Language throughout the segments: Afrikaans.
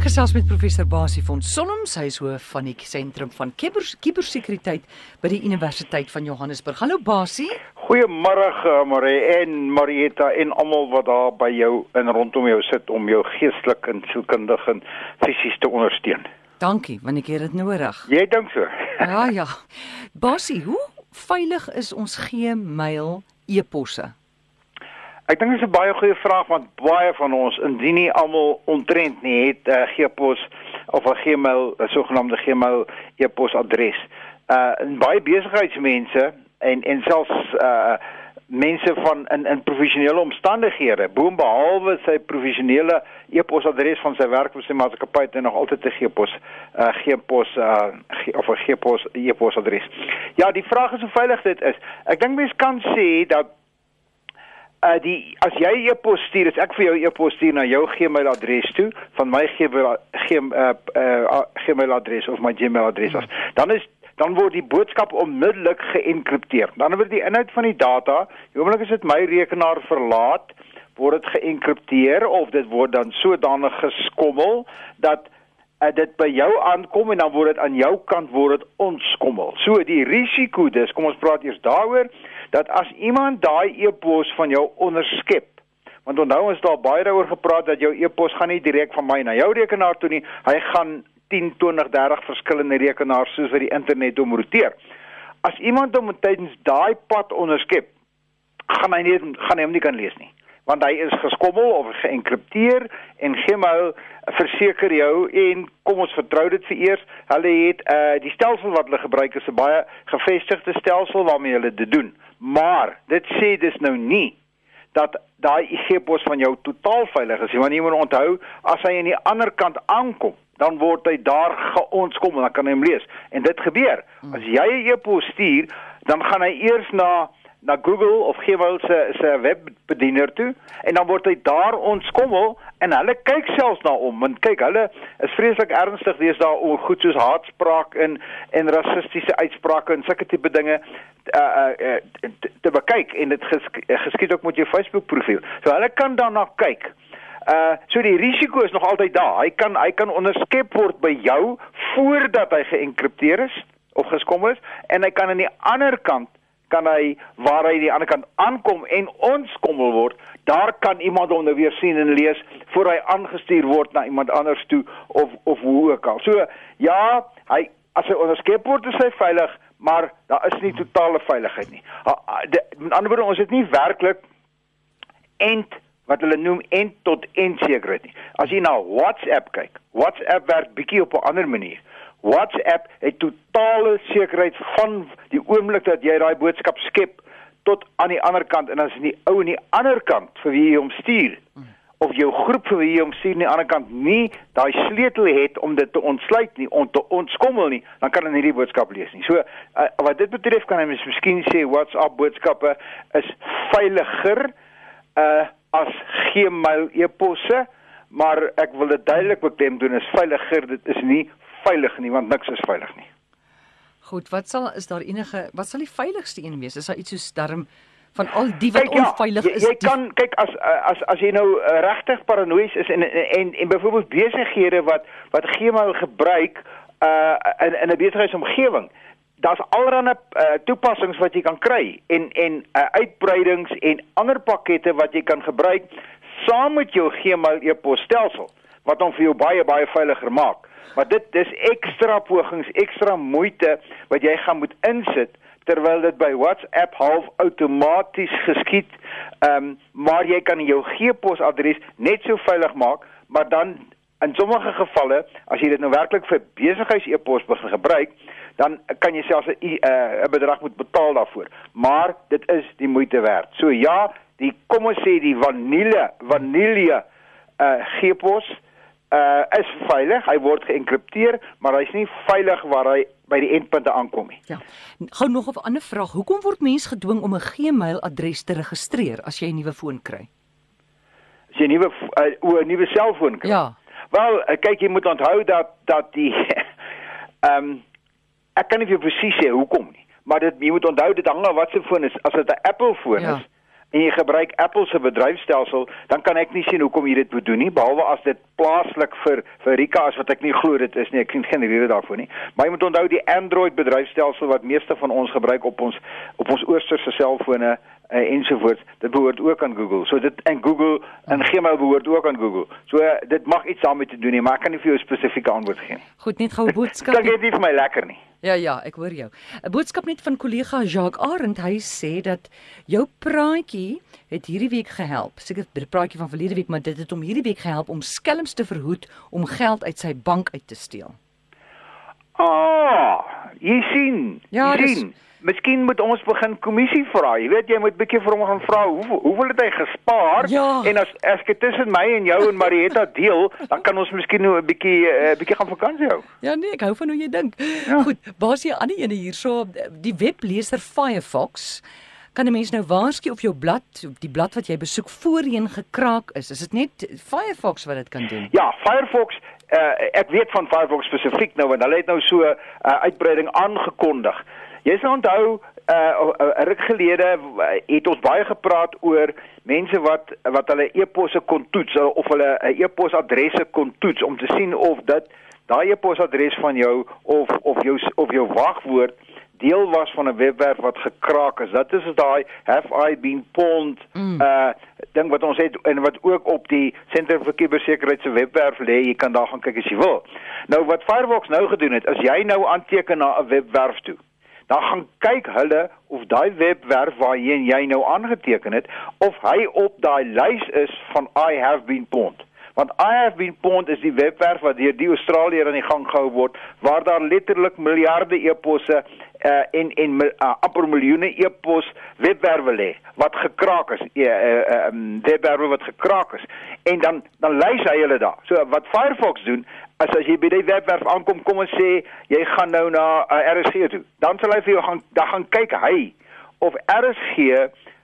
Ek gesels met professor Basie van Sonnom, sy is hoof van die sentrum van kibersekuriteit by die Universiteit van Johannesburg. Hallo Basie. Goeiemôre Marie en Marieta en almal wat daar by jou en rondom jou sit om jou geestelik en sielkundig en fisies te ondersteun. Dankie, want ek het dit nodig. Jy dink so? Ja ja. Basie, hoe veilig is ons Gmail e-posse? Ek dink dit is 'n baie goeie vraag want baie van ons, indien nie almal ontrent nie, het 'n uh, G-pos of 'n Gmail, 'n sogenaamde Gmail e-posadres. Uh baie besigheidsmense en en selfs uh mense van in in professionele omstandighede, boonbehalwe sy professionele e-posadres van sy werk vir sy maatskappy het nog altyd 'n G-pos uh G-pos uh of 'n G-pos e-posadres. Ja, die vraag is hoe veilig dit is. Ek dink mense kan sê dat uh die as jy e-pos stuur, as ek vir jou e-pos stuur na jou Gmail adres toe van my Gmail uh, uh, Gmail adres of my Gmail adres, as, dan is dan word die boodskap onmiddellik geënkripteer. Dan word die inhoud van die data, oomblik as dit my rekenaar verlaat, word dit geënkripteer of dit word dan sodanig geskommel dat uh, dit by jou aankom en dan word dit aan jou kant word dit ontskommel. So die risiko dis, kom ons praat eers daaroor dat as iemand daai e-pos van jou onderskep want onthou ons daar baie daaroor gepraat dat jou e-pos gaan nie direk van my na jou rekenaar toe nie hy gaan 10 20 30 verskillende rekenaars soos wat die internet omroteer as iemand hom tydens daai pad onderskep gaan hy nie gaan hy hom nie kan lees nie want hy is geskommel of geënkripteer en Gmail verseker jou en kom ons vertrou dit vir eers. Hulle het uh die stelsel wat hulle gebruik is 'n baie gevestigde stelsel waarmee hulle dit doen. Maar dit sê dis nou nie dat daai e-pos van jou totaal veilig is jy moet onthou as hy aan die ander kant aankom dan word hy daar geontskom en dan kan hy hom lees. En dit gebeur. As jy 'n e-pos stuur dan gaan hy eers na na Google of Gmail se se webbediener toe en dan word hy daar ontskommel en hulle kyk selfs na om want kyk hulle is vreeslik ernstig wees daar oor goed soos haatspraak en en rassistiese uitsprake en sulke tipe dinge uh, uh, te, te bekyk en dit gesk geskied ook met jou Facebook profiel. So hulle kan daarna kyk. Uh so die risiko is nog altyd daar. Hy kan hy kan onderskep word by jou voordat hy geënkripteer is of geskommel is en hy kan aan die ander kant kan hy waar hy die ander kant aankom en ons kommel word, daar kan iemand hom nou weer sien en lees voor hy aangestuur word na iemand anders toe of of hoe ook al. So ja, hy as hy onderskep word is hy veilig, maar daar is nie totale veiligheid nie. Met ander woorde, ons het nie werklik end wat hulle noem end tot end sekerheid nie. As jy na WhatsApp kyk, WhatsApp werk bietjie op 'n ander manier. WhatsApp het totale sekerheid van die oomblik dat jy daai boodskap skep tot aan die ander kant en as die ou en die ander kant vir wie jy hom stuur of jou groep vir wie jy hom stuur aan die ander kant nie daai sleutel het om dit te ontsluit nie om te ontskommel nie dan kan hulle nie die boodskap lees nie. So uh, wat dit betref kan jy miskien sê WhatsApp boodskappe is veiliger uh as Gmail e-posse maar ek wil dit duidelik beklemtoon is veiliger dit is nie veilig nie want niks is veilig nie. Goed, wat sal is daar enige wat sal die veiligste een wees? Is daar iets so darm van al die wat Kijk, ja, onveilig jy, is? Jy kan kyk as as as jy nou uh, regtig paranoïes is en en en, en byvoorbeeld besighede wat wat Gmail gebruik uh in in 'n besigheidsomgewing daar's allerlei uh, toepassings wat jy kan kry en en uh, uitbreidings en ander pakkette wat jy kan gebruik saam met jou Gmail e-posstelsel wat hom vir jou baie baie veiliger maak. Maar dit dis ekstra pogings, ekstra moeite wat jy gaan moet insit terwyl dit by WhatsApp half outomaties geskied. Ehm um, maar jy kan jou GPOS adres net so veilig maak, maar dan in sommige gevalle as jy dit nou werklik vir besigheids e-pos begin gebruik, dan kan jy selfs 'n uh, 'n bedrag moet betaal daarvoor. Maar dit is die moeite werd. So ja, die kom ons sê die vanille vanille uh GPOS uh is veilig. Hy word geënkripteer, maar hy's nie veilig waar hy by die endpunte aankom nie. Ja. Gou nog 'n ander vraag. Hoekom word mense gedwing om 'n Gmail adres te registreer as jy 'n nuwe foon kry? As jy 'n nuwe uh, 'n nuwe selfoon kry. Ja. Wel, kyk jy moet onthou dat dat die ehm um, ek kan nie vir presies sê hoekom nie, maar dit jy moet onthou dit hang af wat se foon is. As dit 'n Apple foon ja. is, en jy gebruik Apple se bedryfstelsel, dan kan ek nie sien hoekom jy dit moet doen nie behalwe as dit plaaslik vir vir Rika is wat ek nie glo dit is nie. Ek sien geen rede daarvoor nie. Maar jy moet onthou die Android bedryfstelsel wat meeste van ons gebruik op ons op ons oosterse selfone uh, ensovoorts dit behoort ook aan Google. So dit en Google en Gmail behoort ook aan Google. So uh, dit mag iets daarmee te doen nie, maar ek kan nie vir jou 'n spesifieke antwoord gee nie. Goed, net gou 'n boodskap. Klink dit nie vir my lekker nie. Ja ja, ek hoor jou. 'n Boodskap net van kollega Jacques Arend. Hy sê dat jou praatjie het hierdie week gehelp. Seker die praatjie van verlede week, maar dit het hom hierdie week gehelp om skelms te verhoed om geld uit sy bank uit te steel. Ah, oh, jy sien. Ja, jy sien. Dis... Miskien moet ons begin kommissie vra. Jy weet jy moet bietjie vir hom gaan vra hoe hoeveel het hy gespaar ja. en as as dit tussen my en jou en Marietta deel, dan kan ons miskien nou 'n bietjie 'n uh, bietjie gaan vakansie hou. Ja nee, ek hou van hoe jy dink. Ja. Goed, baas jy ander ene hierso die webleser Firefox kan 'n mens nou waarsku of jou blad, die blad wat jy besoek voorheen gekraak is. Is dit net Firefox wat dit kan doen? Ja, Firefox uh, ek weet van Firefox spesifiek nou want hulle het nou so 'n uh, uitbreiding aangekondig. Jy sal onthou uh, ruk gelede uh, het ons baie gepraat oor mense wat wat hulle e-posse kon toets of hulle 'n uh, e-posadresse kon toets om te sien of dit daai e-posadres van jou of of jou of jou wagwoord deel was van 'n webwerf wat gekraak is. Dat is daai have I been pwned mm. uh ding wat ons het en wat ook op die Sentrum vir Kubersekuriteit se webwerf lê. Jy kan daar gaan kyk as jy wil. Nou wat Firefox nou gedoen het, as jy nou aanteken na 'n webwerf toe dan gaan kyk hulle of daai webwerf waarheen jy nou aangeteken het of hy op daai lys is van I have been pwned. Want I have been pwned is die webwerf wat deur die Australiër aan die gang gehou word waar daar letterlik miljarde e-posse uh, en en uh, amper miljoene e-pos webwerwe lê wat gekraak is, uh, uh, um, webwerwe wat gekraak is. En dan dan lys hy hulle daar. So wat Firefox doen as as jy by die webwerf aankom, kom ons sê jy gaan nou na uh, RSG toe. Dan sal hy vir jou gaan dan gaan kyk hy of RSG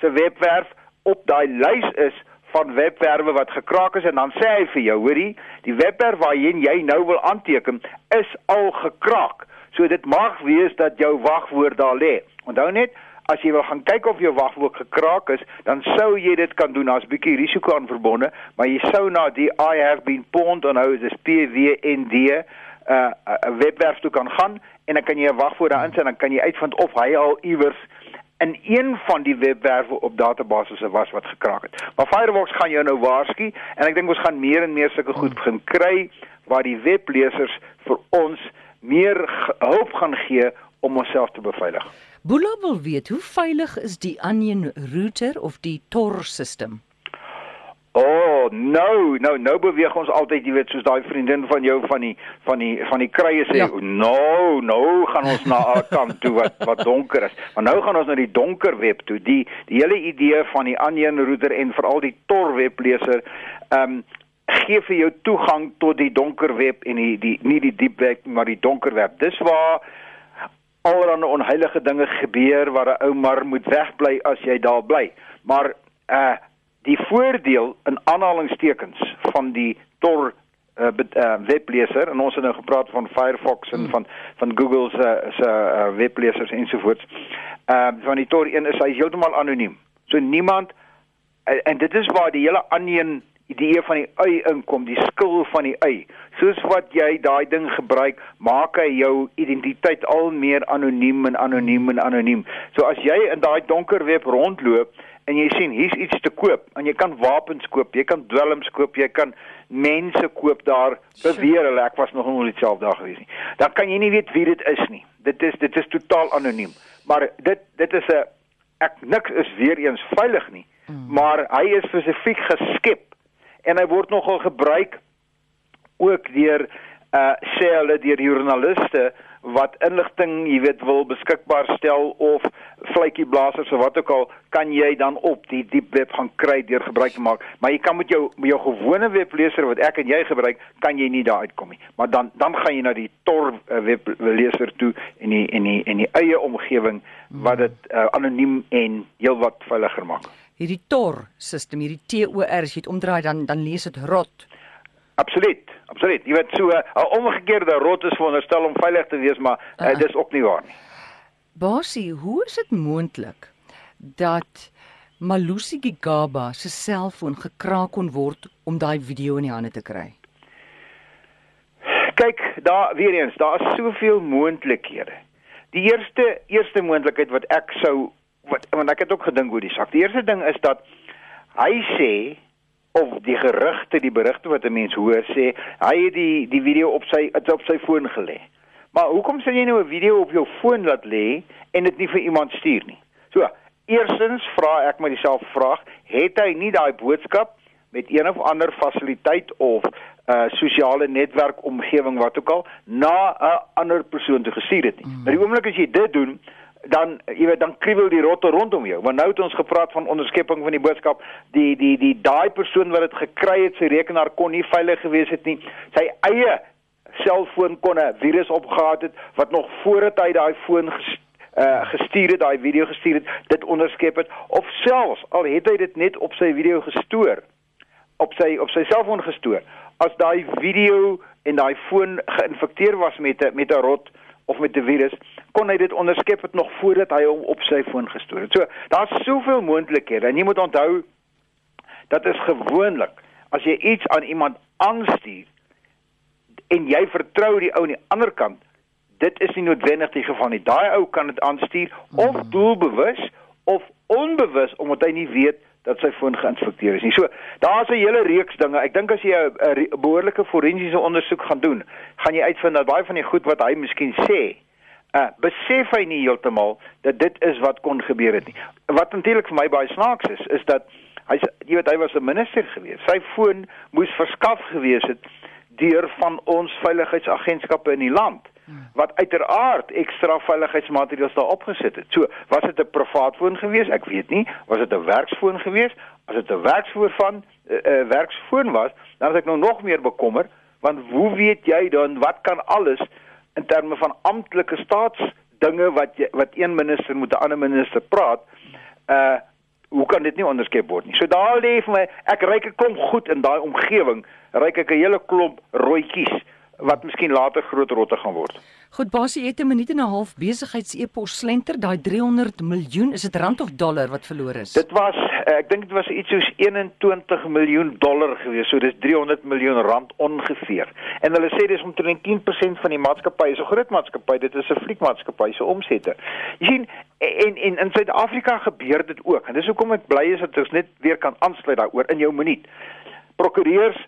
se webwerf op daai lys is van webwerwe wat gekraak is en dan sê hy vir jou, hoorie, die webwerf waarheen jy nou wil aanteken is al gekraak. So dit mag wees dat jou wagwoord daar lê. Onthou net as jy wil gaan kyk of jou wagwoord gekraak is, dan sou jy dit kan doen. Daar's 'n bietjie risiko aan verbonde, maar jy sou na die I have been pwned on how is P W N uh, uh, webwerf toe kan gaan en dan kan jy 'n wagwoord daarin sit en dan kan jy uitvind of hy al iewers in een van die webwerwe op databasisse was wat gekraak het. Maar Firefox gaan jou nou waarsku en ek dink ons gaan meer en meer sulke goed begin kry waar die weblesers vir ons meer hulp gaan gee om onsself te beveilig. Boela wil weet hoe veilig is die Onion router of die Tor system? Oh, nou, nou, nou beweeg ons altyd, jy weet, soos daai vriendin van jou van die van die van die kruie sê, ja. nou, nou gaan ons na 'n kant toe wat wat donker is. Maar nou gaan ons na die donker web toe. Die die hele idee van die Onion router en veral die Tor webleser, ehm um, gee vir jou toegang tot die donker web en die die nie die diep web maar die donker web. Dis waar allerlei onheilige dinge gebeur waar 'n ou maar moet wegbly as jy daar bly. Maar uh die voordeel in aanhalingstekens van die Tor uh, uh webleser en ons het nou gepraat van Firefox en hmm. van van Google se se uh, weblesers ensovoorts. Uh van die Tor een is hy heeltemal anoniem. So niemand uh, en dit is waar die hele onion idee van die ui inkom, die skil van die ui. Soos wat jy daai ding gebruik, maak hy jou identiteit al meer anoniem en anoniem en anoniem. So as jy in daai donker web rondloop en jy sien hier's iets te koop, en jy kan wapens koop, jy kan dwelms koop, jy kan mense koop daar beweer hulle ek was nog nooit self daar gewees nie. Dan kan jy nie weet wie dit is nie. Dit is dit is totaal anoniem. Maar dit dit is 'n ek niks is weer eens veilig nie. Mm. Maar hy is spesifiek geskep en hy word nogal gebruik ook deur uh sê hulle deur joernaliste wat inligting, jy weet, wil beskikbaar stel of vletjieblassers of wat ook al, kan jy dan op die diep web gaan kry deur gebruik te maak. Maar jy kan met jou met jou gewone webleser wat ek en jy gebruik, kan jy nie daar uitkom nie. Maar dan dan gaan jy na die Tor uh, webleser toe en die en die en die eie omgewing wat dit uh, anoniem en heelwat veiliger maak hierdie tor sisteem, hierdie TOR as jy dit omdraai dan dan lees dit rot. Absoluut. Absoluut. Jy weet so 'n omgekeerde rot is veronderstel om veilig te wees, maar uh, uh. dis ook nie waar nie. Basie, hoe is dit moontlik dat Malusi Gigaba se selfoon gekraak kon word om daai video in die hande te kry? Kyk, daar weer eens, daar is soveel moontlikhede. Die eerste eerste moontlikheid wat ek sou wat want ek het ook gedink oor die sak. Die eerste ding is dat hy sê of die gerugte, die berigte wat 'n mens hoor sê, hy het die die video op sy op sy foon gelê. Maar hoekom sal jy nou 'n video op jou foon laat lê en dit nie vir iemand stuur nie? So, eerstens vra ek my dieselfde vraag, het hy nie daai boodskap met een of ander fasiliteit of 'n uh, sosiale netwerk omgewing wat ook al na 'n ander persoon te gestuur het nie. Mm. Maar die oomblik as jy dit doen, dan jy weet dan kriebel die rotte rondom jou. Want nou het ons gepraat van onderskepping van die boodskap, die die die daai persoon wat dit gekry het, sy rekenaar kon nie veilig gewees het nie. Sy eie selfoon kon 'n virus opgehad het wat nog voordat hy daai foon ges, uh, gestuur het, daai video gestuur het, dit onderskep het of selfs al het hy dit net op sy video gestoor op sy op sy selfoon gestoor. As daai video en daai foon geïnfekteer was met 'n met 'n rot of met 'n virus, kon hy dit onderskep het nog voordat hy hom op sy foon gestoor het. So, daar's soveel moontlikhede en jy moet onthou dat is gewoonlik as jy iets aan iemand aanstuur en jy vertrou die ou aan die ander kant, dit is nie noodwendig die geval nie. Daai ou kan dit aanstuur of hmm. doelbewus of onbewus omdat hy nie weet dat sy foon geïnfekteer is nie. So, daar's 'n hele reeks dinge. Ek dink as jy 'n behoorlike forensiese ondersoek gaan doen, gaan jy uitvind dat baie van die goed wat hy miskien sê, uh besef hy nie heeltemal dat dit is wat kon gebeur het nie. Wat natuurlik vir my baie snaaks is, is dat hy jy weet hy was 'n minister gewees. Sy foon moes verskaf gewees het deur van ons veiligheidsagentskappe in die land wat uiteraard ekstra veiligheidsmateriaal daar opgesit het. So, was dit 'n privaat foon gewees? Ek weet nie. Was dit 'n werksfoon gewees? As dit 'n werksfoon van 'n uh, uh, werksfoon was, dan is ek nou nog meer bekommer, want hoe weet jy dan wat kan alles in terme van amptelike staatsdinge wat jy, wat een minister met 'n ander minister praat? Uh hoe kan dit nie onderskep word nie? So daar lê vir my, ek ryk 'n klomp goed in daai omgewing, ryk ek 'n hele klomp rooitjies wat miskien later groot rotte gaan word. Goed, Basie het 'n minuut en 'n half besigheids-epos slenter, daai 300 miljoen, is dit rand of dollar wat verlore is? Dit was eh, ek dink dit was iets soos 21 miljoen dollar gewees, so dis 300 miljoen rand ongeveer. En hulle sê dis omtrent 10% van die maatskappy, so groot maatskappy, dit is 'n fliekmaatskappy se omsette. Jy sien en en in Suid-Afrika gebeur dit ook. En dis hoekom ek bly is dat ons net weer kan aansluit daaroor in jou minuut. Prokureurs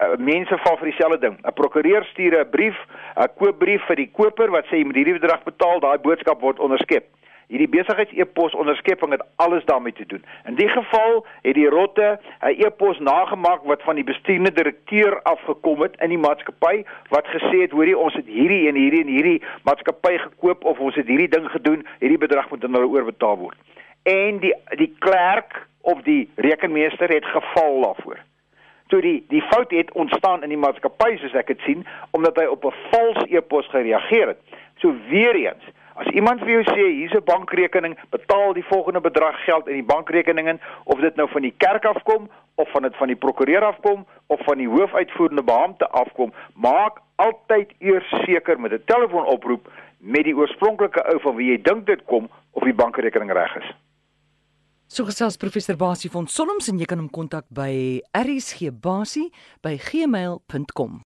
uh, mense val vir dieselfde ding. 'n Prokureur stuur 'n brief, 'n koopbrief vir die koper wat sê jy moet hierdie bedrag betaal, daai boodskap word onderskep. Hierdie besigheids-e-pos onderskepping het alles daarmee te doen. In die geval het die rotte 'n e-pos nagemaak wat van die bestuurende direkteur afgekom het in die maatskappy wat gesê het hoorie ons het hierdie en hierdie en hierdie maatskappy gekoop of ons het hierdie ding gedoen, hierdie bedrag moet aan hulle oorbetaal word. En die die klerk of die rekenmeester het geval daarvoor toe die die fout het ontstaan in die maatskappy soos ek dit sien omdat hy op 'n vals e-pos gereageer het. So weer eens, as iemand vir jou sê hier's 'n bankrekening, betaal die volgende bedrag geld in die bankrekening in of dit nou van die kerk afkom of van dit van die prokureur afkom of van die hoofuitvoerende beampte afkom, maak altyd eers seker met 'n telefoonoproep met die oorspronklike ou van wie jy dink dit kom of die bankrekening reg is. So gesels professor Basie van Solms en jy kan hom kontak by rsgbasie@gmail.com.